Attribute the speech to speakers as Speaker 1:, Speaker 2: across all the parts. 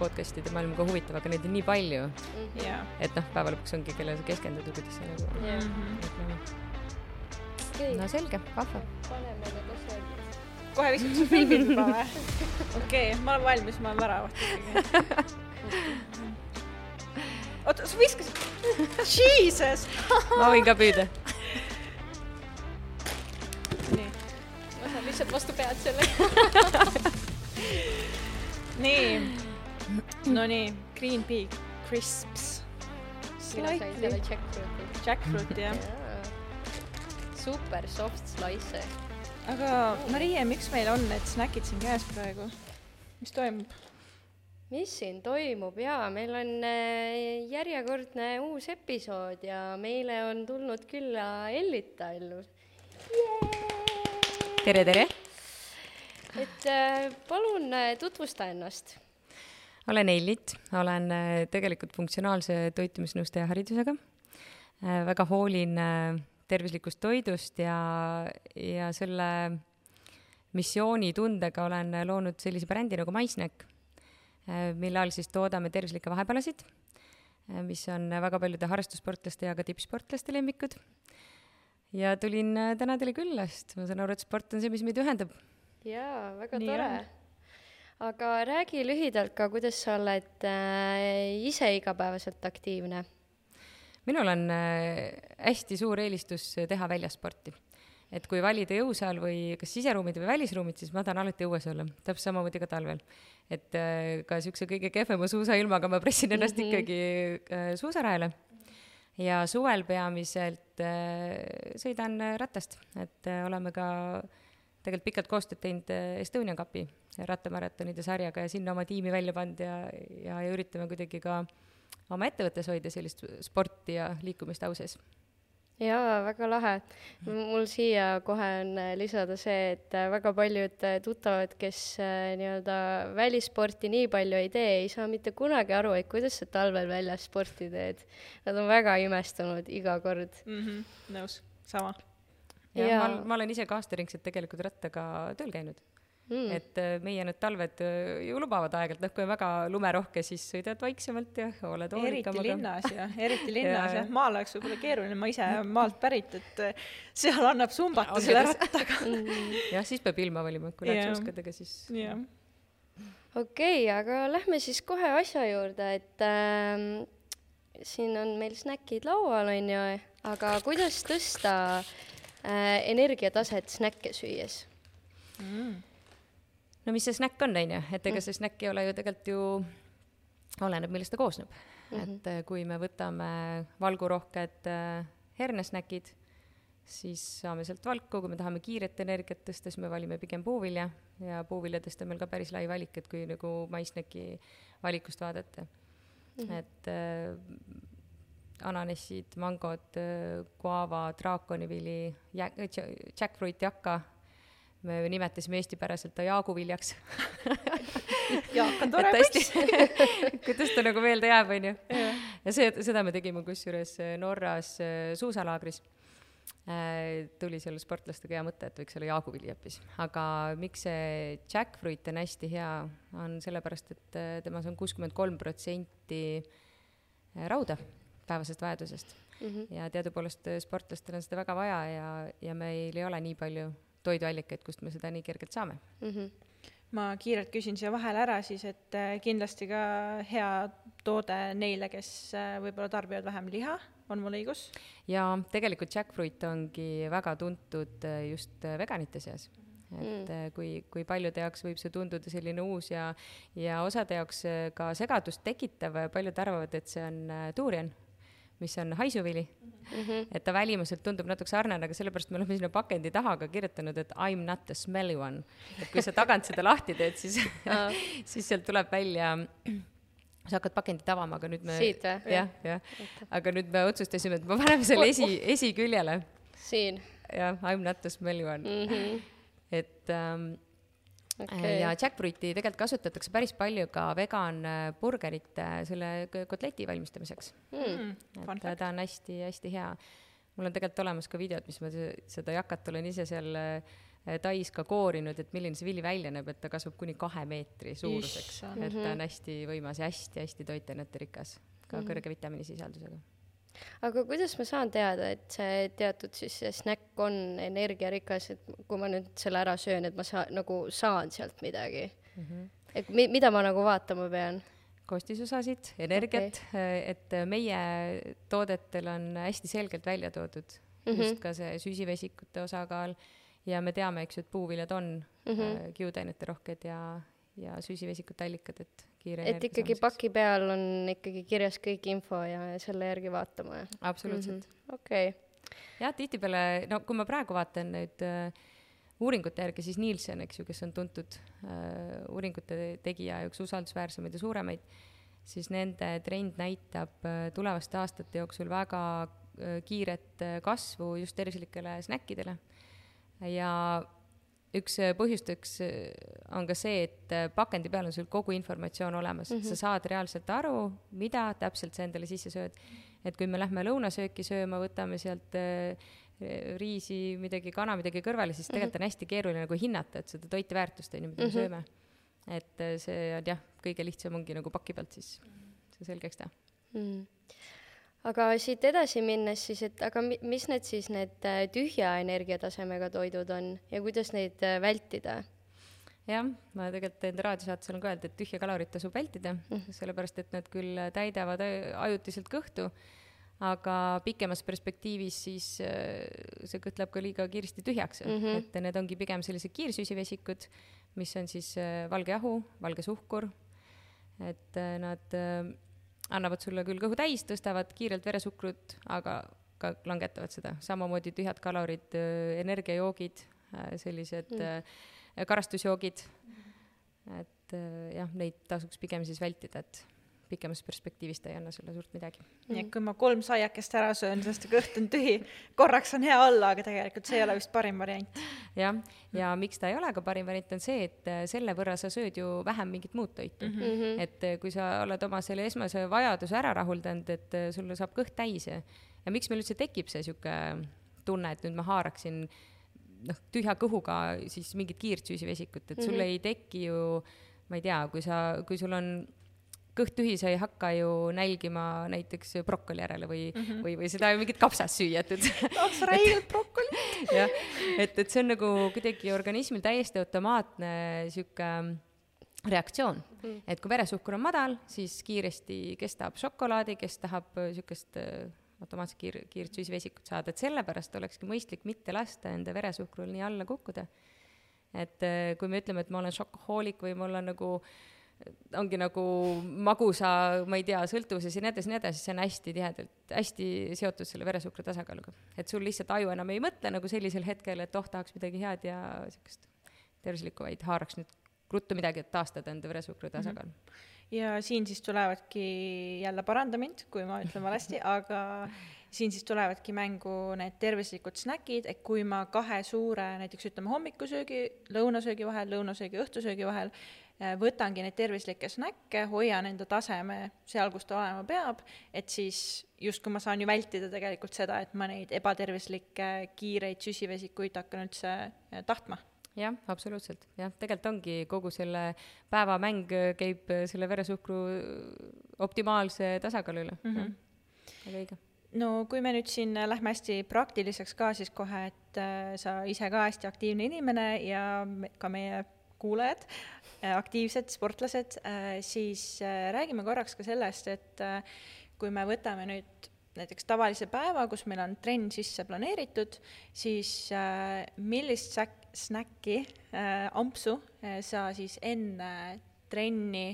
Speaker 1: podcast'ide maailm ka huvitav, aga neid on nii palju,
Speaker 2: jaa.
Speaker 1: et noh, päeva lõpuks ongi, kellele sa keskendud ja kuidas sa nagu
Speaker 3: jah,
Speaker 1: mõtlema.
Speaker 3: okei
Speaker 1: no, selge, vahva.
Speaker 3: paneme need asjad.
Speaker 2: kohe viskad sa filmid juba või? okei okay,, ma olen valmis, ma olen ikkagi. oota, sa viskasid, jesus.
Speaker 1: ma võin ka püüda.
Speaker 2: nii,
Speaker 3: ma saan lihtsalt vastu pead selle.
Speaker 2: nii, no nii, Green Pea crisps.
Speaker 3: jackfruiti.
Speaker 2: Jackfruit jah.
Speaker 3: super soft slice.
Speaker 2: aga Marie, miks meil on need snäkid siin käes praegu? mis toimub?
Speaker 3: mis siin toimub jaa, meil on äh, järjekordne uus episood ja meile on tulnud külla Ellita ellu.
Speaker 1: tere, tere.
Speaker 3: et äh, palun äh, tutvusta ennast.
Speaker 1: Olen Eilit, olen äh, tegelikult funktsionaalse toitumisnõustaja haridusega. väga hoolin äh, tervislikust toidust ja, ja selle missioonitundega olen äh, loonud sellise brändi nagu MySnack, mille all siis toodame tervislikke vahepalasid, mis on väga paljude harrastussportlaste ja ka tippsportlaste lemmikud. ja tulin äh, täna teile külla, sest ma saan aru, et sport on see, mis meid ühendab.
Speaker 3: jaa, väga
Speaker 2: Nii
Speaker 3: tore. Aga räägi lühidalt ka, kuidas sa oled äh, ise igapäevaselt aktiivne.
Speaker 1: minul on äh, hästi suur eelistus teha väljasporti. et kui valida jõusaal või kas siseruumid või välisruumid, siis ma tahan alati õues olla, täpselt samamoodi ka talvel. et äh, ka niisuguse kõige kehvema suusailmaga ma pressin ennast mm. -hmm. ikkagi suusarajale. ja suvel peamiselt sõidan ratast, et oleme ka tegelikult pikalt koostööd teinud äh, Estonia Cupi rattamaratonide sarjaga ja sinna oma tiimi välja pannud ja, ja, ja üritame kuidagi ka oma ettevõttes hoida sellist sporti ja liikumist au sees.
Speaker 3: jaa, väga lahe. mul siia kohe on lisada see, et väga paljud tuttavad, kes äh, nii-öelda välissporti nii palju ei tee, ei saa mitte kunagi aru, et kuidas sa talvel väljas sporti teed. Nad on väga imestunud iga kord.
Speaker 2: Mhm, nõus, sama.
Speaker 1: ja
Speaker 3: Jaa.
Speaker 1: ma, ma olen ise ka aastaringselt tegelikult rattaga tööl käinud
Speaker 3: Mm.
Speaker 1: mm., et äh, meie need talved äh, ju lubavad aeg-ajalt, noh, kui on väga lumerohke, siis sõidad vaiksemalt ja oled
Speaker 2: eriti
Speaker 1: hoolikam, aga
Speaker 2: linnas ja eriti linnas jah, maal oleks võib-olla keeruline, ma ise olen maalt pärit, et äh, seal annab sumbata
Speaker 1: On
Speaker 2: selle rattaga.
Speaker 1: jah, siis peab ilma valima, kui lähed suuskadega, siis
Speaker 2: jah,
Speaker 3: okei okay,, aga lähme siis kohe asja juurde, et ähm, siin on meil snäkid laual, on ju, aga kuidas tõsta äh, energiataset snäkke süües?
Speaker 1: No mis see snäkk on, on ju, et ega see snäkk ei ole ju tegelikult ju, oleneb, millest ta koosneb mm. -hmm. et äh, kui me võtame valgurohked äh, hernesnäkid, siis saame sealt valku, kui me tahame kiiret energiat tõsta, siis me valime pigem puuvilja ja puuviljadest on meil ka päris lai valik, et kui nagu maissnäki valikust vaadata mm. -hmm. et äh, ananassid, mangod äh,, guava, draakonivili, jackfruit, jakka, me nimetasime eestipäraselt ta jaaguviljaks
Speaker 2: Jaak on tore poiss.
Speaker 1: kuidas ta nagu meelde jääb, onju. ja see, seda me tegime kusjuures äh, Norras äh, suusalaagris. tuli seal sportlastega hea mõte, et võiks olla jaaguvili hoopis, aga miks see jackfruit on hästi hea, on sellepärast, et äh, temas on kuuskümmend kolm protsenti äh, rauda päevasest vajadusest mm. -hmm. ja teadupoolest äh, sportlastel on seda väga vaja ja, ja meil ei ole nii palju toiduallikaid, kust me seda nii kergelt saame
Speaker 3: Mhm.
Speaker 2: ma kiirelt küsin siia vahele ära siis, et äh, kindlasti ka hea toode neile, kes äh, võib-olla tarbivad vähem liha, on mul õigus?
Speaker 1: ja tegelikult jackfruit ongi väga tuntud äh, just veganite seas. et mm. kui, kui paljude jaoks võib see tunduda selline uus ja, ja osade jaoks ka segadust tekitav, paljud arvavad, et see on durian, mis on haisuvili mm. -hmm. et ta välimuselt tundub natuke sarnane, aga sellepärast me oleme sinna pakendi taha ka kirjutanud, et I m not the smelly one. et kui sa tagant seda lahti teed, siis siis sealt tuleb välja sa hakkad pakendit avama, aga nüüd me
Speaker 3: Siit või?
Speaker 1: jah, jah, aga nüüd me otsustasime, et me paneme selle esi, esiküljele
Speaker 3: siin
Speaker 1: jah, I m not the smelly one
Speaker 3: mm. -hmm.
Speaker 1: et ähm. Okay. ja jackfruiti tegelikult kasutatakse päris palju ka vegan äh, burgerite selle k- kotleti valmistamiseks
Speaker 3: mm..
Speaker 1: Et ta on hästi-hästi hea. mul on tegelikult olemas ka videod, mis ma se- seda jakat olen ise seal äh, äh, tais ka koorinud, et milline see vili välja näeb, et ta kasvab kuni kahe meetri suuruseks, et ta on hästi võimas ja hästi-hästi toitainete rikas, ka kõrge vitamiinisisaldusega
Speaker 3: aga kuidas ma saan teada, et see teatud siis see snäkk on energiarikas, et kui ma nüüd selle ära söön, et ma saan, nagu saan sealt midagi mm? -hmm. et mi-, mida ma nagu vaatama pean?
Speaker 1: koostisosasid, energiat okay., et meie toodetel on hästi selgelt välja toodud mm -hmm. just ka see süsivesikute osakaal ja me teame, eks ju, et puuviljad on mm -hmm. kiudainete rohked ja, ja süsivesikute allikad, et kiire
Speaker 3: et ikkagi paki peal on ikkagi kirjas kõik info ja selle järgi vaatama, jah?
Speaker 1: absoluutselt mm.
Speaker 3: -hmm. okei okay.
Speaker 1: jah, tihtipeale, no kui ma praegu vaatan nüüd äh, uuringute järgi, siis Nielsen, eks ju, kes on tuntud äh, uuringute tegija ja üks usaldusväärsemaid ja suuremaid, siis nende trend näitab äh, tulevaste aastate jooksul väga äh, kiiret äh, kasvu just tervislikele snäkkidele ja üks äh, põhjusteks äh, on ka see, et äh, pakendi peal on sul kogu informatsioon olemas mm, -hmm. sa saad reaalselt aru, mida täpselt sa endale sisse sööd. et kui me lähme lõunasööki sööma, võtame sealt riisi, midagi kana, midagi kõrvale, siis tegelikult on hästi keeruline nagu hinnata, et seda toiteväärtust on ju, mida me mm -hmm. sööme. et see on jah, kõige lihtsam ongi nagu paki pealt siis see selgeks teha mm. -hmm
Speaker 3: aga siit edasi minnes siis, et aga mi-, mis need siis need äh, tühja energiatasemega toidud on ja kuidas neid äh, vältida?
Speaker 1: jah, ma tegelikult enda raadiosaates olen ka öelnud, et tühja kalorit tasub vältida mm., sellepärast et nad küll täidavad ajutiselt kõhtu, aga pikemas perspektiivis siis äh, see kõht läheb ka liiga kiiresti tühjaks mm, -hmm. et need ongi pigem sellised kiirsüsivesikud, mis on siis valge jahu, valge suhkur, et nad annavad sulle küll kõhu täis, tõstavad kiirelt veresuhkrut, aga ka langetavad seda, samamoodi tühjad kalorid, energiajoogid, sellised mm. karastusjoogid, et jah, neid tasuks pigem siis vältida, et pikemas perspektiivis ta ei anna sulle suurt midagi.
Speaker 2: nii et kui ma kolm saiakest ära söön, sest kõht on tühi, korraks on hea olla, aga tegelikult see ei ole vist parim variant.
Speaker 1: jah, ja miks ta ei ole ka parim variant, on see, et äh, selle võrra sa sööd ju vähem mingit muud toitu mm. -hmm. et äh, kui sa oled oma selle esmase vajaduse ära rahuldanud, et äh, sul saab kõht täis ja, ja miks meil üldse tekib see niisugune tunne, et nüüd ma haaraksin noh, tühja kõhuga siis mingit kiirt süsivesikut, et sul mm -hmm. ei teki ju ma ei tea, kui sa, kui sul on kõht tühi, sa ei hakka ju nälgima näiteks brokoli järele või mm, -hmm. või, või seda mingit kapsast süüa, et, et
Speaker 2: tahaks räigelt brokoli.
Speaker 1: jah, et, et see on nagu kuidagi organismil täiesti automaatne sihuke reaktsioon mm, -hmm. et kui veresuhkur on madal, siis kiiresti, kes tahab šokolaadi, kes tahab sihukest äh, automaatselt kiir-, kiiret süsivesikut saada, et sellepärast olekski mõistlik mitte lasta enda veresuhkrul nii alla kukkuda. et äh, kui me ütleme, et ma olen šokohoolik või mul on nagu äh, ongi nagu magusa, ma ei tea, sõltuvuses ja nii edasi, nii edasi, see on hästi tihedalt, hästi seotud selle veresuhkru tasakaaluga. et sul lihtsalt aju enam ei mõtle nagu sellisel hetkel, et oh, tahaks midagi head ja niisugust tervislikku, vaid haaraks nüüd ruttu midagi, et taastada enda veresuhkru tasakaal mm.
Speaker 2: -hmm. ja siin siis tulevadki, jälle paranda mind, kui ma ütlen valesti, aga siin siis tulevadki mängu need tervislikud snäkid, et kui ma kahe suure, näiteks ütleme hommikusöögi, lõunasöögi vahel, lõunasöögi, õhtusöögi vahel võtangi neid tervislikke snäkke, hoian enda taseme seal, kus ta olema peab, et siis justkui ma saan ju vältida tegelikult seda, et ma neid ebatervislikke kiireid süsivesikuid hakkan üldse äh, tahtma.
Speaker 1: Jah, absoluutselt, jah, tegelikult ongi kogu selle päeva mäng käib selle veresuhkru optimaalse tasakaalu üle. Mm, -hmm. väga õige.
Speaker 2: No kui me nüüd siin lähme hästi praktiliseks ka, siis kohe, et äh, sa ise ka hästi aktiivne inimene ja ka meie kuulajad, äh, aktiivsed sportlased, äh, siis äh, räägime korraks ka sellest, et kui me võtame nüüd näiteks tavalise päeva, kus meil on trenn sisse planeeritud, siis millist snäkki, ampsu sa siis enne trenni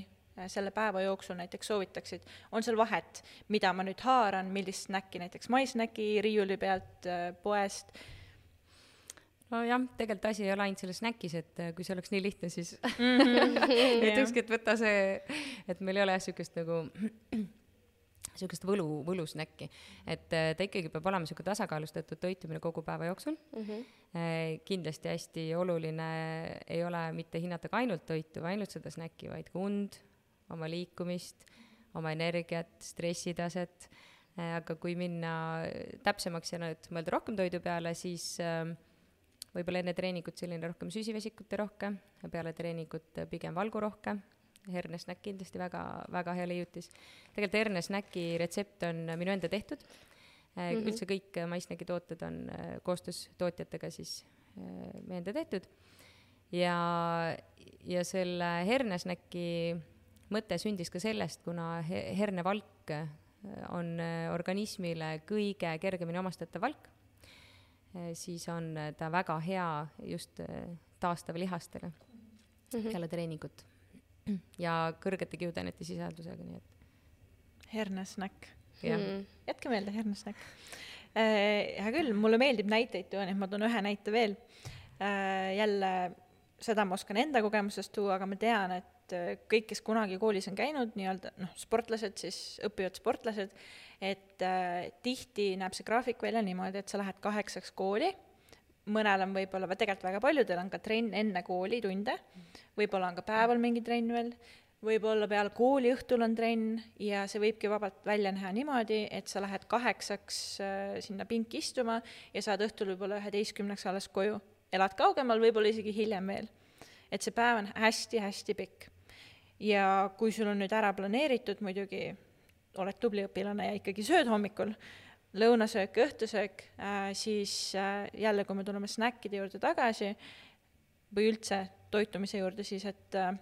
Speaker 2: selle päeva jooksul näiteks soovitaksid, on seal vahet, mida ma nüüd haaran, millist snäkki näiteks maissnäki riiuli pealt poest
Speaker 1: nojah, tegelikult asi ei ole ainult selles snäkis, et äh, kui see oleks nii lihtne, siis ütlekski, et võta see, et meil ei ole jah niisugust nagu niisugust võlu, võlusnäkki. et äh, ta ikkagi peab olema niisugune tasakaalustatud toitumine kogu päeva jooksul mm. -hmm. kindlasti hästi oluline ei ole mitte hinnata ka ainult toitu või ainult seda snäkki, vaid ka und, oma liikumist, oma energiat, stressitaset, aga kui minna täpsemaks ja nüüd mõelda rohkem toidu peale, siis äh, võib-olla enne treeningut selline rohkem süsivesikute rohke, peale treeningut pigem valgurohke, hernesnäkk kindlasti väga, väga hea leiutis. tegelikult hernesnäki retsept on minu enda tehtud mm, -hmm. üldse kõik maissnäki tooted on koostöös tootjatega siis meie enda tehtud ja, ja selle hernesnäki mõte sündis ka sellest, kuna hernevalk on organismile kõige kergemini omastatav valk siis on eh, ta väga hea just eh, taastava lihastele mm -hmm. peale treeningut. ja kõrgete kiudainete sisaldusega, nii et.
Speaker 2: hernesnäkk. Mm. jätke meelde hernesnäkk äh,. hea küll, mulle meeldib näiteid tuua, nii et ma toon ühe näite veel äh,. jälle seda ma oskan enda kogemusest tuua, aga ma tean, et kõik, kes kunagi koolis on käinud, nii-öelda noh, sportlased siis, õppivad sportlased, et äh, tihti näeb see graafik välja niimoodi, et sa lähed kaheksaks kooli, mõnel on võib-olla, tegelikult väga paljudel on ka trenn enne koolitunde, võib-olla on ka päeval mingi trenn veel, võib-olla peale kooli õhtul on trenn ja see võibki vabalt välja näha niimoodi, et sa lähed kaheksaks äh, sinna pinki istuma ja saad õhtul võib-olla üheteistkümneks alles koju. elad kaugemal, võib-olla isegi hiljem veel. et see päev on hästi-hästi pikk. ja kui sul on nüüd ära planeeritud muidugi oled tubli õpilane ja ikkagi sööd hommikul, lõunasöök, õhtusöök äh,, siis äh, jälle, kui me tuleme snäkkide juurde tagasi või üldse toitumise juurde, siis et äh,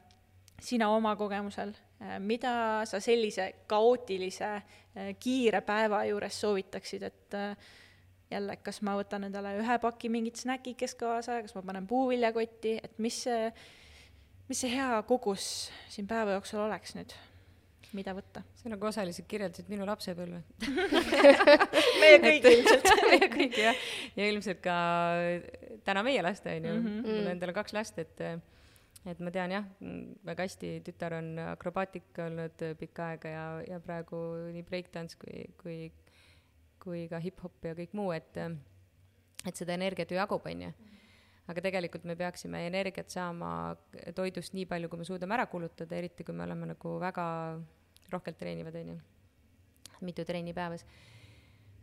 Speaker 2: sina oma kogemusel mida sa sellise kaootilise kiire päeva juures soovitaksid, et jälle, kas ma võtan endale ühe paki mingit snäkikest kaasa, kas ma panen puuviljakotti, et mis see, mis see hea kogus siin päeva jooksul oleks nüüd? Mida võtta.
Speaker 1: sa nagu osaliselt kirjeldasid minu lapsepõlve.
Speaker 2: Meie kõik ilmselt.
Speaker 1: Meie kõik jah, ja ilmselt ka täna meie laste onju mm, -hmm. mul endal on kaks last, et et ma tean jah, väga hästi, tütar on akrobaatik olnud pikka aega ja, ja praegu nii breakdance kui, kui, kui ka hip-hop ja kõik muu, et et seda energiat ju jagub, onju aga tegelikult me peaksime energiat saama toidust nii palju, kui me suudame ära kulutada, eriti kui me oleme nagu väga rohkelt treenivad, on ju, mitu trenni päevas.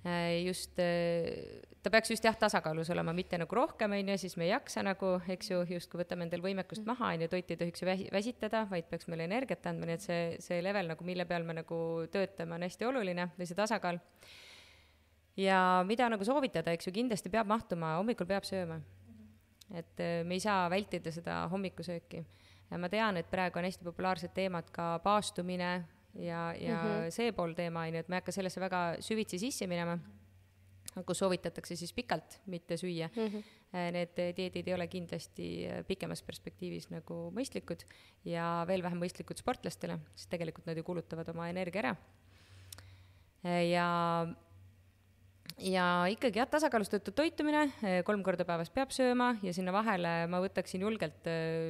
Speaker 1: Äh, just, äh, ta peaks just jah, tasakaalus olema, mitte nagu rohkem, on ju, siis me ei jaksa nagu, eks ju, justkui võtame endal võimekust mm. maha, on ju, toit ei tohiks ju väsi-, väsitada, vaid peaks meile energiat andma, nii et see, see level nagu, mille peal me nagu töötame, on hästi oluline või see tasakaal. ja mida nagu soovitada, eks ju, kindlasti peab mahtuma, hommikul peab sööma. et äh, me ei saa vältida seda hommikusööki. ma tean, et praegu on hästi populaarsed teemad ka paastumine, ja, ja mm -hmm. see pool teema, on ju, et ma ei hakka sellesse väga süvitsi sisse minema, kus soovitatakse siis pikalt mitte süüa mm. -hmm. Need dieedid ei ole kindlasti pikemas perspektiivis nagu mõistlikud ja veel vähem mõistlikud sportlastele, sest tegelikult nad ju kulutavad oma energia ära. ja ja ikkagi jah, tasakaalustatud toitumine, kolm korda päevas peab sööma ja sinna vahele ma võtaksin julgelt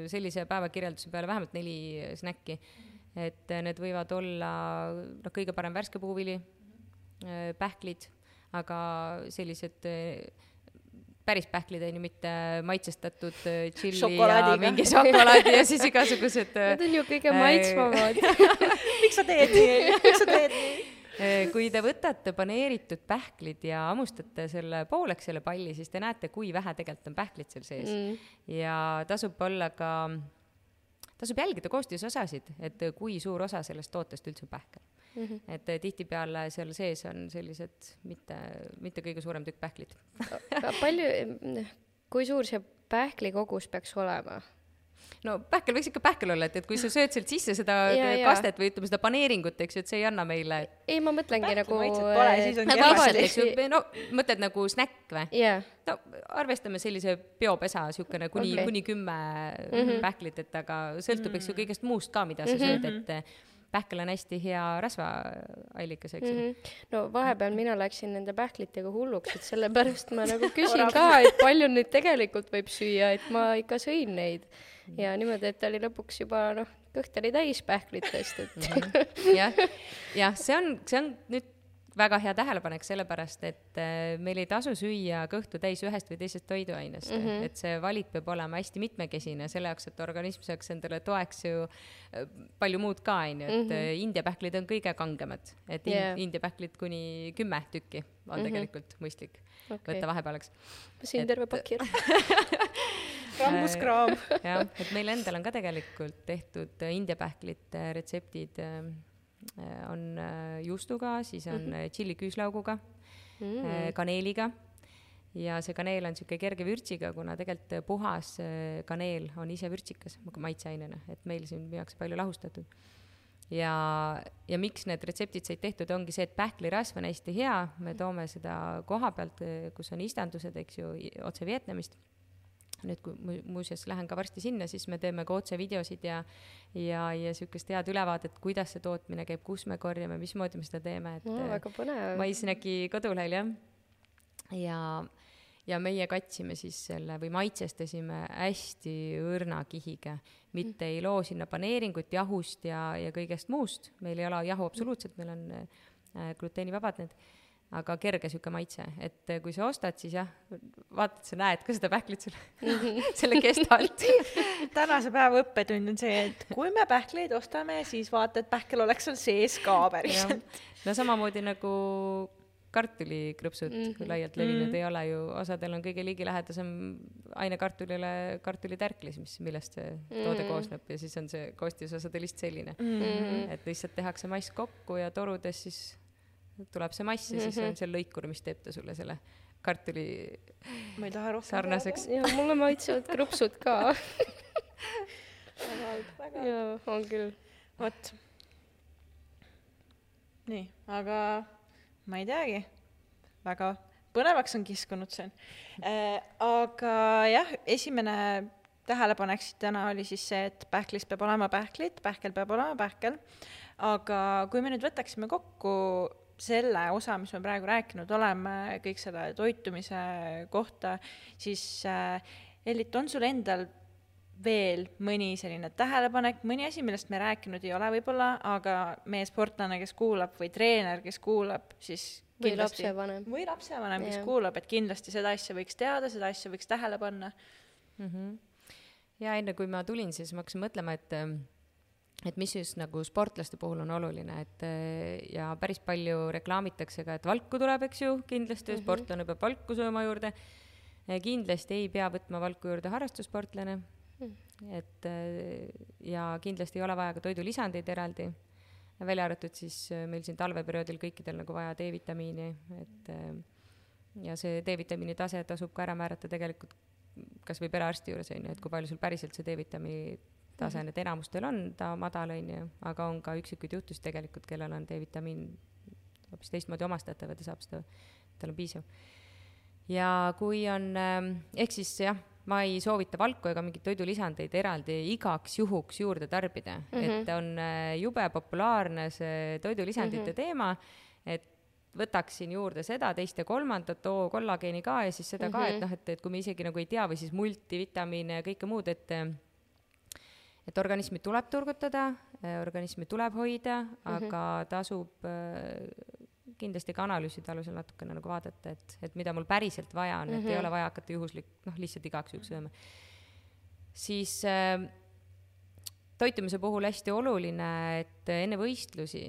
Speaker 1: sellise päevakirjelduse peale vähemalt neli snäkki mm. Et äh, need võivad olla noh, kõige parem värske puuvili, äh, pähklid, aga sellised äh, päris pähklid on ju, mitte maitsestatud tšilli ja mingi šokolaadi ja siis igasugused
Speaker 3: Need on ju kõige maitsvamad.
Speaker 2: Miks sa teed nii, miks sa teed nii?
Speaker 1: kui te võtate paneeritud pähklid ja hammustate selle pooleks, selle palli, siis te näete, kui vähe tegelikult on pähklit seal sees. Mm.. ja tasub olla ka tasub jälgida koostisosasid, et kui suur osa sellest tootest üldse on pähkel mm. -hmm. et eh, tihtipeale seal sees on sellised mitte, mitte kõige suurem tükk pähklit
Speaker 3: palju, kui suur see pähkli kogus peaks olema?
Speaker 1: No pähkel võiks ikka pähkel olla, et, et kui sa sööd sealt sisse seda ja, kastet või ütleme seda paneeringut, eks ju, et see ei anna meile.
Speaker 3: ei, ma mõtlengi nagu.
Speaker 1: nagu eks ju, no mõtled nagu snäkk või
Speaker 3: yeah.?
Speaker 1: no arvestame sellise peopesa niisugune kuni okay., kuni kümme mm -hmm. pähklit, et aga sõltub, eks ju, mhm. kõigest muust ka, mida sa mm -hmm. sööd, et pähkel on hästi hea rasvaallikas, eks ju mm. -hmm.
Speaker 3: no vahepeal mina läksin nende pähklitega hulluks, et sellepärast ma nagu küsin ka, et palju neid tegelikult võib süüa, et ma ikka sõin neid ja niimoodi, et ta oli lõpuks juba noh, kõht oli täis pähklitest, et
Speaker 1: mhm. jah, jah, see on, see on nüüd väga hea tähelepanek, sellepärast et äh, meil ei tasu süüa kõhtu täis ühest või teisest toiduainest mm, -hmm. et see valik peab olema hästi mitmekesine, selle jaoks, et organism saaks endale toeks ju äh, palju muud ka, onju, et mm -hmm. India pähklid on kõige kangemad, et yeah. India pähklid kuni kümme tükki on mm -hmm. tegelikult mõistlik okay. võtta vahepealaks.
Speaker 3: ma sõin terve paki ära
Speaker 2: rambuskraam
Speaker 1: jah, et meil endal on ka tegelikult tehtud India pähklite retseptid Äh, on äh, juustuga, siis on mm -hmm. tšilli küüslauguga mm, kaneeliga. Ja see kaneel on niisugune kerge vürtsiga, kuna tegelikult puhas kaneel on ise vürtsikas maitseainena, et meil siin müüakse palju lahustatud. ja, ja miks need retseptid said tehtud, ongi see, et pähklirasv on hästi hea, me toome seda koha pealt, kus on istandused, eks ju, otse Vietnamist nüüd, kui mu-, muuseas lähen ka varsti sinna, siis me teeme ka otsevideosid ja ja, ja niisugust head ülevaadet, kuidas see tootmine käib, kus me korjame, mismoodi me seda teeme, et
Speaker 3: no, väga põnev.
Speaker 1: Maisnäki kodulehel, jah. ja, ja meie katsime siis selle või maitsestasime hästi õrna kihiga, mitte mm. ei loo sinna paneeringut jahust ja, ja kõigest muust, meil ei ole jahu absoluutselt, meil on äh, gluteenivabad need aga kerge sihuke maitse, et kui sa ostad, siis jah, vaata, et sa näed ka seda pähklit selle mhm. selle kestalt
Speaker 2: tänase päeva õppetund on see, et kui me pähkleid ostame, siis vaata, et pähkel oleks seal sees ka päriselt.
Speaker 1: no samamoodi nagu kartulikrõpsud mm -hmm. laialt levinud mm -hmm. ei ole ju, osadel on kõige ligilähedasem aine kartulile kartulitärklis, mis, millest see mm -hmm. toode koosneb ja siis on see koostisosadel lihtsalt selline mm. -hmm. et lihtsalt tehakse mass kokku ja torudes siis tuleb see mass ja mm -hmm. siis on mhm. see lõikur, mis teeb ta sulle selle kartuli
Speaker 2: ma ei taha rohkem
Speaker 1: sarnaseks.
Speaker 3: ja mulle maitsevad krõpsud ka jaa, on küll.
Speaker 2: vot. nii, aga ma ei teagi, väga põnevaks on kiskunud see äh,. aga jah, esimene tähelepanek siit täna oli siis see, et pähklis peab olema pähklit, pähkel peab olema pähkel. aga kui me nüüd võtaksime kokku selle osa, mis me praegu rääkinud oleme, kõik selle toitumise kohta, siis äh, Ellit, on sul endal veel mõni selline tähelepanek, mõni asi, millest me rääkinud ei ole võib-olla, aga meie sportlane, kes kuulab, või treener, kes kuulab, siis
Speaker 3: või lapsevanem.
Speaker 2: või lapsevanem, kes kuulab, et kindlasti seda asja võiks teada, seda asja võiks tähele panna
Speaker 1: mm. -hmm. ja enne, kui ma tulin, siis ma hakkasin mõtlema, et ähm, et mis just nagu sportlaste puhul on oluline, et eh, ja päris palju reklaamitakse ka, et valku tuleb, eks ju, kindlasti mm -hmm. sportlane peab valku sööma juurde. kindlasti ei pea võtma valku juurde harrastussportlane mm. et eh, ja kindlasti ei ole vaja ka toidulisandeid eraldi, välja arvatud siis eh, meil siin talveperioodil kõikidel nagu vaja D-vitamiini, et ja see D-vitamiini tase tasub ka ära määrata tegelikult kas või perearsti juures, on ju, et kui palju sul päriselt see D-vitamiini tase, et enamustel on ta madal, on ju, aga on ka üksikuid juhtusid tegelikult, kellel on D-vitamiin hoopis teistmoodi omastatav ja ta saab seda, tal on piisav. ja kui on, ähm, ehk siis jah, ma ei soovita valku ega mingeid toidulisandeid eraldi igaks juhuks juurde tarbida mm, -hmm. et on äh, jube populaarne see toidulisandite mm -hmm. teema, et võtaksin juurde seda, teist ja kolmandat, oo, kollageeni ka ja siis seda mm -hmm. ka, et mhm. noh, et, et kui me isegi nagu ei tea või siis multivitamiine ja kõike muud, et et organismi tuleb turgutada, äh, organismi tuleb hoida mm, -hmm. aga tasub äh, kindlasti ka analüüside alusel natukene nagu vaadata, et, et mida mul päriselt vaja on mm, -hmm. et ei mhm. ole vaja hakata juhuslik, noh, lihtsalt igaks juhuks sööma. siis äh, toitumise puhul hästi oluline, et enne võistlusi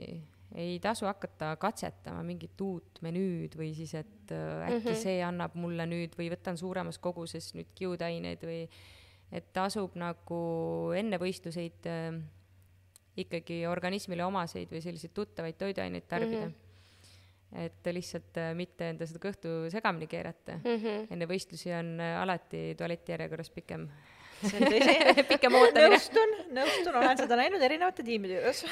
Speaker 1: ei tasu hakata katsetama mingit uut menüüd või siis, et äh, äkki mm -hmm. see annab mulle nüüd või võtan suuremas koguses nüüd kiudaineid või et tasub nagu enne võistluseid äh, ikkagi organismile omaseid või selliseid tuttavaid toiduaineid tarbida mm. -hmm. et lihtsalt äh, mitte enda seda kõhtu segamini keerata mm. -hmm. enne võistlusi on äh, alati tualeti järjekorras pikem
Speaker 2: see on tõsi
Speaker 1: pikem ootamine.
Speaker 2: nõustun, nõustun, olen seda näinud erinevate tiimide juures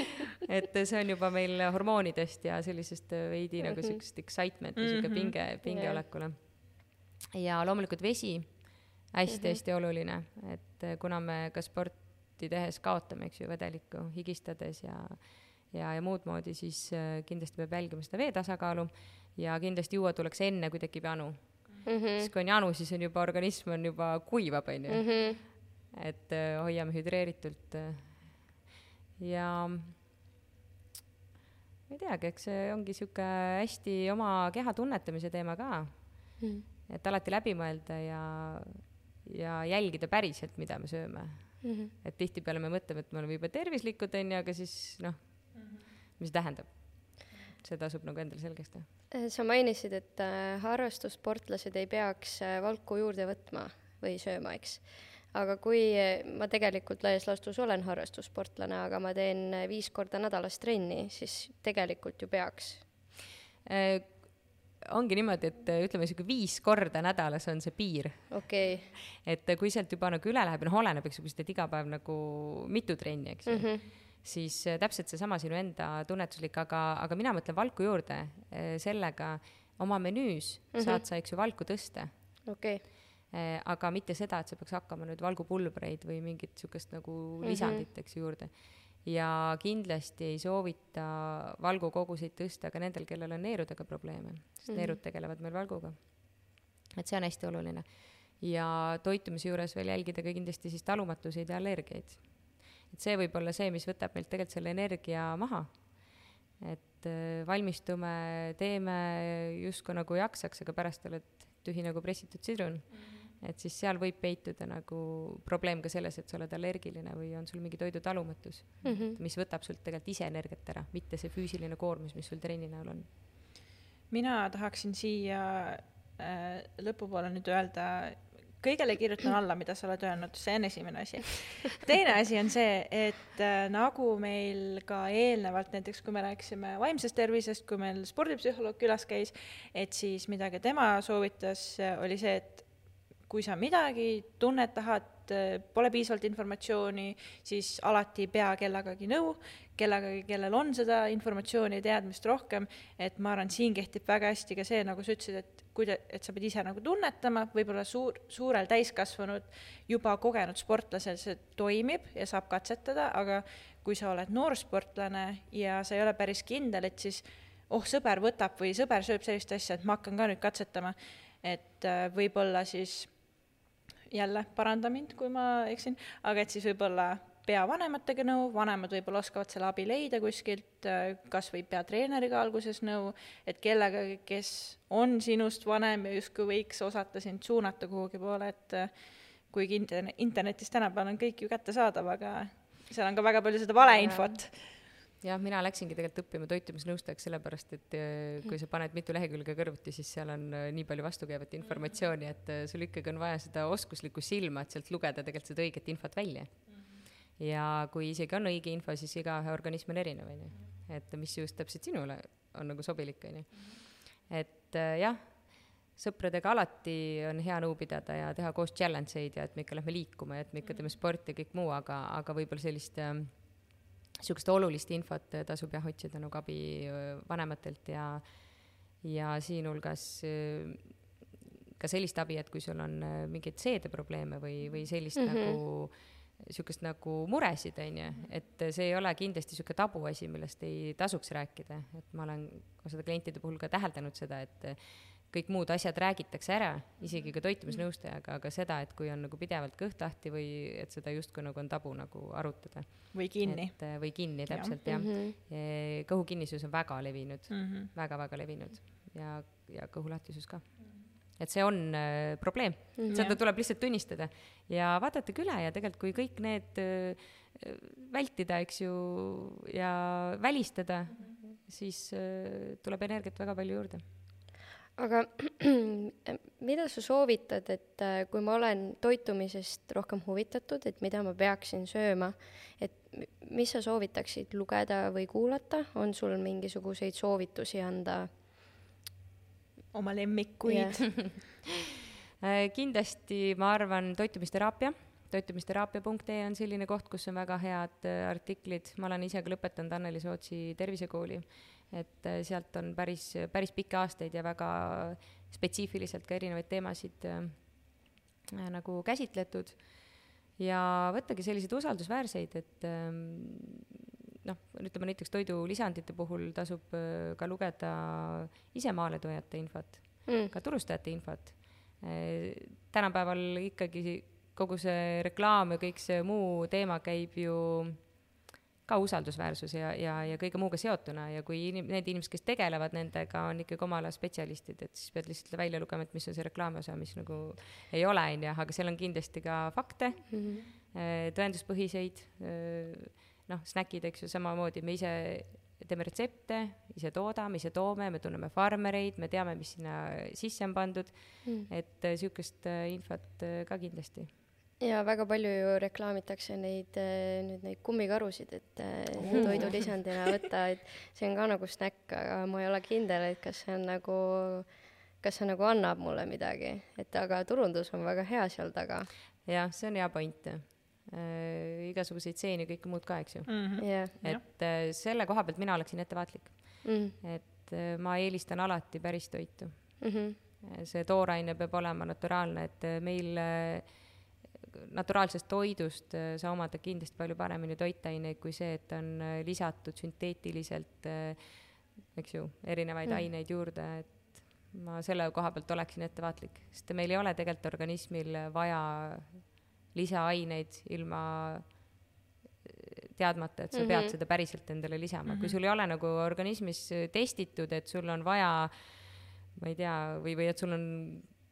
Speaker 1: et see on juba meil hormoonidest ja sellisest äh, veidi mm -hmm. nagu mhm. siukest excitement'i mm -hmm. siuke pinge, pingeolekule yeah.. ja loomulikult vesi hästi-hästi mm -hmm. oluline, et eh, kuna me ka sporti tehes kaotame, eks ju, vedelikku higistades ja ja, ja muud moodi, siis eh, kindlasti peab jälgima seda vee tasakaalu ja kindlasti juua tuleks enne, kui tekib janu mm. -hmm. siis kui on janu, siis on juba organism on juba kuivab, on ju. Mhm. et uh, hoiame hüdreeritult ja ma ei teagi, eks see ongi sihuke hästi oma keha tunnetamise teema ka mm.. et alati läbi mõelda ja, ja jälgida päriselt, mida me sööme mm. -hmm. et tihtipeale me mõtleme, et me oleme jube tervislikud, onju, aga siis noh mm, -hmm. mis see tähendab? see tasub nagu endale selgeks teha.
Speaker 3: Äh, sa mainisid, et äh, harrastussportlased ei peaks äh, valku juurde võtma või sööma, eks aga kui ma tegelikult laias laastus olen harrastussportlane, aga ma teen viis korda nädalas trenni, siis tegelikult ju peaks.
Speaker 1: Ongi niimoodi, et ütleme, sihuke viis korda nädalas on see piir.
Speaker 3: okei okay..
Speaker 1: et kui sealt juba nagu üle läheb, noh, oleneb, eks ju, kui sa teed iga päev nagu mitu trenni, eks ju mm. -hmm siis äh, täpselt seesama sinu enda tunnetuslik, aga, aga mina mõtlen valku juurde, sellega oma menüüs mm -hmm. saad sa, eks ju, valku tõsta.
Speaker 3: okei okay
Speaker 1: Eh, aga mitte seda, et sa peaks hakkama nüüd valgupulbreid või mingit niisugust nagu -hmm. lisandit, eks ju, juurde. Ja kindlasti ei soovita valgukoguseid tõsta ka nendel, kellel on neerudega probleeme, sest mm -hmm. neerud tegelevad meil valguga. et see on hästi oluline. ja toitumise juures veel jälgida ka kindlasti siis talumatuseid ja allergiaid. et see võib olla see, mis võtab meilt tegelikult selle energia maha. et äh, valmistume, teeme justkui nagu jaksaks, aga pärast oled tühi nagu pressitud sidrun mm. -hmm et siis seal võib peituda nagu probleem ka selles, et sa oled allergiline või on sul mingi toidu talumatus mm, -hmm. mis võtab sult tegelikult ise energiat ära, mitte see füüsiline koormus, mis sul trenni näol on.
Speaker 2: mina tahaksin siia äh, lõpupoole nüüd öelda, kõigele kirjutan alla, mida sa oled öelnud, see on esimene asi. teine asi on see, et äh, nagu meil ka eelnevalt, näiteks kui me rääkisime vaimsest tervisest, kui meil spordipsühholoog külas käis, et siis mida ka tema soovitas, oli see, et kui sa midagi tunned, tahad, pole piisavalt informatsiooni, siis alati ei pea kellegagi nõu, kellegagi, kellel on seda informatsiooni ja teadmist rohkem, et ma arvan, siin kehtib väga hästi ka see, nagu sa ütlesid, et kui te, et sa pead ise nagu tunnetama, võib-olla suur, suurel täiskasvanud, juba kogenud sportlasel see toimib ja saab katsetada, aga kui sa oled noorsportlane ja sa ei ole päris kindel, et siis oh, sõber võtab või sõber sööb sellist asja, et ma hakkan ka nüüd katsetama, et äh, võib-olla siis jälle paranda mind, kui ma eksin, aga et siis võib-olla pea vanematega nõu, vanemad võib-olla oskavad selle abi leida kuskilt, kas või peatreeneriga alguses nõu, et kellegagi, kes on sinust vanem ja justkui võiks osata sind suunata kuhugi poole, et kuigi interne-, internetis tänapäeval on kõik ju kättesaadav, aga seal on ka väga palju seda valeinfot
Speaker 1: jah, mina läksingi tegelikult õppima toitumisnõustajaks sellepärast, et äh, kui sa paned mitu lehekülge kõrvuti, siis seal on äh, nii palju vastukäivat informatsiooni, et äh, sul ikkagi on vaja seda oskuslikku silma, et sealt lugeda tegelikult seda õiget infot välja. ja kui isegi on õige info, siis igaühe organism on erinev, on ju. et mis just täpselt sinule on nagu sobilik, on ju. et jah, sõpradega alati on hea nõu pidada ja teha koos challenge eid ja et me ikka lähme liikuma ja et me ikka teeme sporti ja kõik muu, aga, aga võib-olla sellist äh, niisugust olulist infot tasub jah otsida nagu abi vanematelt ja, ja siinhulgas ka sellist abi, et kui sul on mingeid seedeprobleeme või, või sellist mm -hmm. nagu niisugust nagu muresid, on ju, et see ei ole kindlasti niisugune tabuasi, millest ei tasuks rääkida, et ma olen seda klientide puhul ka täheldanud seda, et kõik muud asjad räägitakse ära, isegi ka toitumisnõustajaga, aga seda, et kui on nagu pidevalt kõht lahti või et seda justkui nagu on tabu nagu arutada.
Speaker 2: või kinni.
Speaker 1: Äh, või kinni, täpselt ja. jah mm -hmm.. kõhukinnisus on väga levinud mm -hmm., väga-väga levinud ja, ja kõhulahtisus ka. et see on äh, probleem mm, -hmm. seda tuleb lihtsalt tunnistada ja vaadata üle ja tegelikult, kui kõik need äh, vältida, eks ju, ja välistada mm, -hmm. siis äh, tuleb energiat väga palju juurde
Speaker 3: aga mida sa soovitad, et äh, kui ma olen toitumisest rohkem huvitatud, et mida ma peaksin sööma, et mis sa soovitaksid lugeda või kuulata, on sul mingisuguseid soovitusi anda?
Speaker 2: oma lemmikuid. Yeah.
Speaker 1: Äh, kindlasti ma arvan toitumisteraapia, toitumisteraapia.ee on selline koht, kus on väga head äh, artiklid, ma olen ise ka lõpetanud Anneli Sootsi tervisekooli et äh, sealt on päris, päris pikki aastaid ja väga spetsiifiliselt ka erinevaid teemasid äh, nagu käsitletud ja võttagi selliseid usaldusväärseid, et ähm, noh, ütleme näiteks toidulisandite puhul tasub äh, ka lugeda ise maaletujate infot mm., ka turustajate infot äh,. tänapäeval ikkagi kogu see reklaam ja kõik see muu teema käib ju ka usaldusväärsus ja, ja, ja kõige muuga seotuna ja kui inim-, need inimesed, kes tegelevad nendega, on ikkagi oma ala spetsialistid, et siis pead lihtsalt välja lugema, et mis on see reklaami osa, mis nagu ei ole, on ju, aga seal on kindlasti ka fakte mm, -hmm. tõenduspõhiseid, noh, snäkid, eks ju, samamoodi me ise teeme retsepte, ise toodame, ise toome, me tunneme farmereid, me teame, mis sinna sisse on pandud mm., et niisugust infot ka kindlasti
Speaker 3: ja väga palju ju reklaamitakse neid, äh, nüüd neid kummikarusid, et uh. toidulisandina võtta, et see on ka nagu snäkk, aga ma ei ole kindel, et kas see on nagu, kas see nagu annab mulle midagi, et aga turundus on väga hea seal taga.
Speaker 1: jah, see on hea point äh,. igasuguseid seeni ja kõike muud ka, eks ju
Speaker 3: mm. -hmm. Yeah.
Speaker 1: et äh, selle koha pealt mina oleksin ettevaatlik mm. -hmm. et äh, ma eelistan alati päris toitu mm. -hmm. see tooraine peab olema naturaalne, et meil äh, naturaalsest toidust äh, sa omad kindlasti palju paremini toitaineid kui see, et on äh, lisatud sünteetiliselt, äh, eks ju, erinevaid mm. aineid juurde, et ma selle koha pealt oleksin ettevaatlik, sest meil ei ole tegelikult organismil vaja lisaaineid ilma teadmata, et sa mm -hmm. pead mhm. seda päriselt endale lisama mm, -hmm. kui sul ei ole nagu organismis testitud, et sul on vaja ma ei tea, või, või et sul on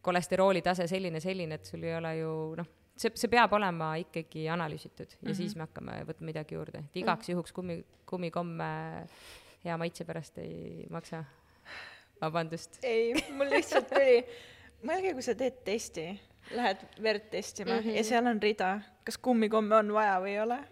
Speaker 1: kolesterooli tase selline, selline, et sul ei ole ju noh, see, see peab olema ikkagi analüüsitud ja mm -hmm. siis me hakkame võtma midagi juurde, et igaks juhuks kummi, kummikomme hea maitse pärast ei maksa. vabandust.
Speaker 2: ei, mul lihtsalt tuli, mõelge, kui sa teed testi, lähed verd testima mm -hmm. ja seal on rida, kas kummikomme on vaja või ei ole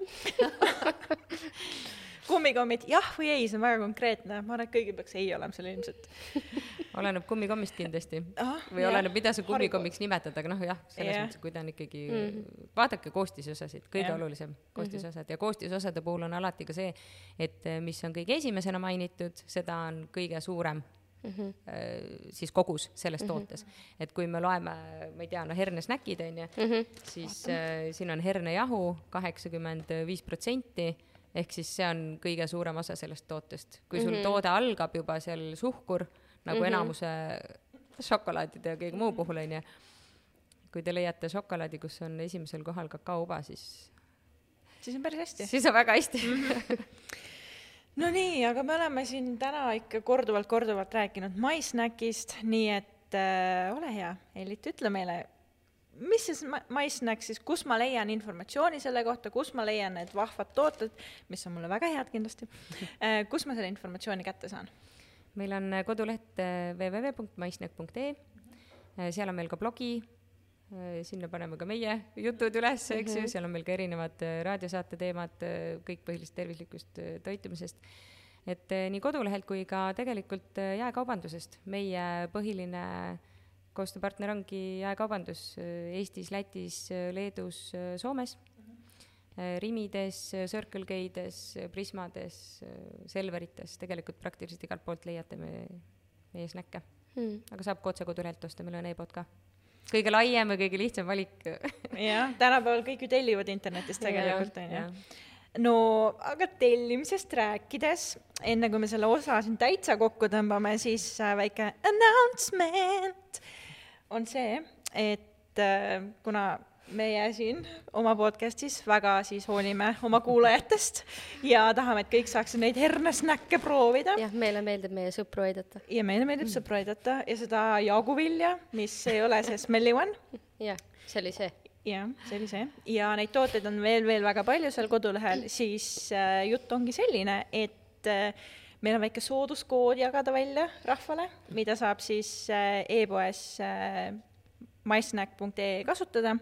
Speaker 2: kummikommid jah või ei, see on väga konkreetne, ma arvan, et kõigil peaks ei olema seal ilmselt
Speaker 1: oleneb kummikommist kindlasti ah, või jah, oleneb, mida sa kummikommiks nimetad, aga noh, jah, selles yeah. mõttes, kui ta on ikkagi mm, -hmm. vaadake koostisosasid, kõige yeah. olulisem, koostisosad mm -hmm. ja koostisosade puhul on alati ka see, et eh, mis on kõige esimesena mainitud, seda on kõige suurem Mm -hmm. siis kogus selles mm -hmm. tootes. et kui me loeme, ma ei tea, no hernesnäkid on ju mm, -hmm. siis äh, siin on hernejahu kaheksakümmend viis protsenti ehk siis see on kõige suurem osa sellest tootest. kui sul mm -hmm. toode algab juba seal suhkur, nagu mm -hmm. enamuse šokolaadide ja kõige muu puhul, on ju, kui te leiate šokolaadi, kus on esimesel kohal kakaouba, siis
Speaker 2: siis on päris hästi.
Speaker 1: siis on väga hästi
Speaker 2: no nii, aga me oleme siin täna ikka korduvalt-korduvalt rääkinud maissnäkist, nii et äh, ole hea, Ellit, ütle meile, mis siis MySnack siis, kus ma leian informatsiooni selle kohta, kus ma leian need vahvad tooted, mis on mulle väga head kindlasti, äh, kus ma selle informatsiooni kätte saan?
Speaker 1: meil on äh, koduleht äh, www.mysnack.ee, seal on meil ka blogi, sinna paneme ka meie jutud üles, eks ju -hmm., seal on meil ka erinevad raadiosaate teemad, kõik põhiliselt tervislikust toitumisest. et nii kodulehelt kui ka tegelikult jaekaubandusest, meie põhiline äh, koostööpartner ongi jaekaubandus äh, Eestis, Lätis, äh, Leedus, äh, Soomes. Rimides, Circle K-des, Prismades, Selverites, tegelikult praktiliselt igalt poolt leiate me, meie snäkke hmm.. aga saab ka otse kodulehelt osta, meil on e-pood ka. kõige laiem ja kõige lihtsam valik.
Speaker 2: Jah, tänapäeval kõik ju tellivad internetist tegelikult, on ju. no aga tellimisest rääkides, enne kui me selle osa siin täitsa kokku tõmbame, siis väike announcement on see, et äh, kuna meie siin oma podcastis väga siis hoolime oma kuulajatest ja tahame, et kõik saaksid neid hernesnäkke proovida.
Speaker 3: jah, meile meeldib meie sõpru aidata.
Speaker 2: ja meile meeldib mm. sõpru aidata ja seda jaaguvilja, mis ei ole see smelly one.
Speaker 3: jah, see oli see.
Speaker 2: jah, see oli see ja neid tooteid on veel, veel väga palju seal kodulehel, siis äh, jutt ongi selline, et äh, meil on väike sooduskood jagada välja rahvale, mida saab siis äh, e-poes äh, mysnack.ee kasutada.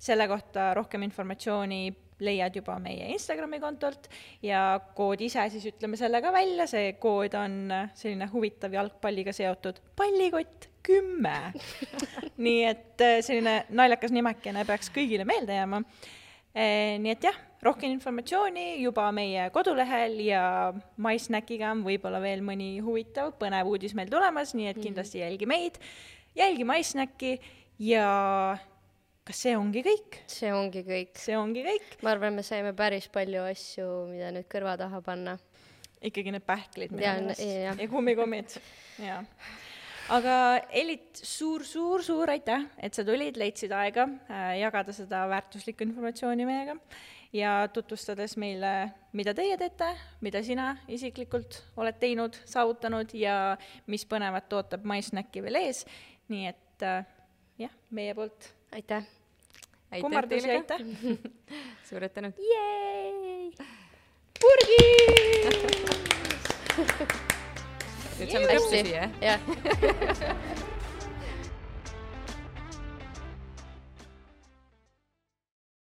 Speaker 2: selle kohta rohkem informatsiooni leiad juba meie Instagrami kontolt ja kood ise siis ütleme selle ka välja, see kood on äh, selline huvitav jalgpalliga seotud pallikott kümme nii et selline naljakas nimekene peaks kõigile meelde jääma. nii et jah rohkem informatsiooni juba meie kodulehel ja MySnackiga on võib-olla veel mõni huvitav, põnev uudis meil tulemas, nii et mhm. kindlasti jälgi meid, jälgi MySnacki ja kas see ongi kõik?
Speaker 3: see ongi kõik.
Speaker 2: see ongi kõik.
Speaker 3: ma arvan, me saime päris palju asju, mida nüüd kõrva taha panna.
Speaker 2: ikkagi need pähklid meelest ja, ja kummikommid, jaa aga Elit suur, suur, suur aitäh, et sa tulid, leidsid aega äh, jagada seda väärtuslikku informatsiooni meiega ja tutvustades meile, mida teie teete, mida sina isiklikult oled teinud, saavutanud ja mis põnevat ootab MySnacki veel ees. nii et äh, jah, meie poolt
Speaker 3: aitäh!
Speaker 2: kummardusi, aitäh!
Speaker 1: suured tänud!
Speaker 2: purgis
Speaker 1: nüüd saame täpsusi, jah?
Speaker 3: jah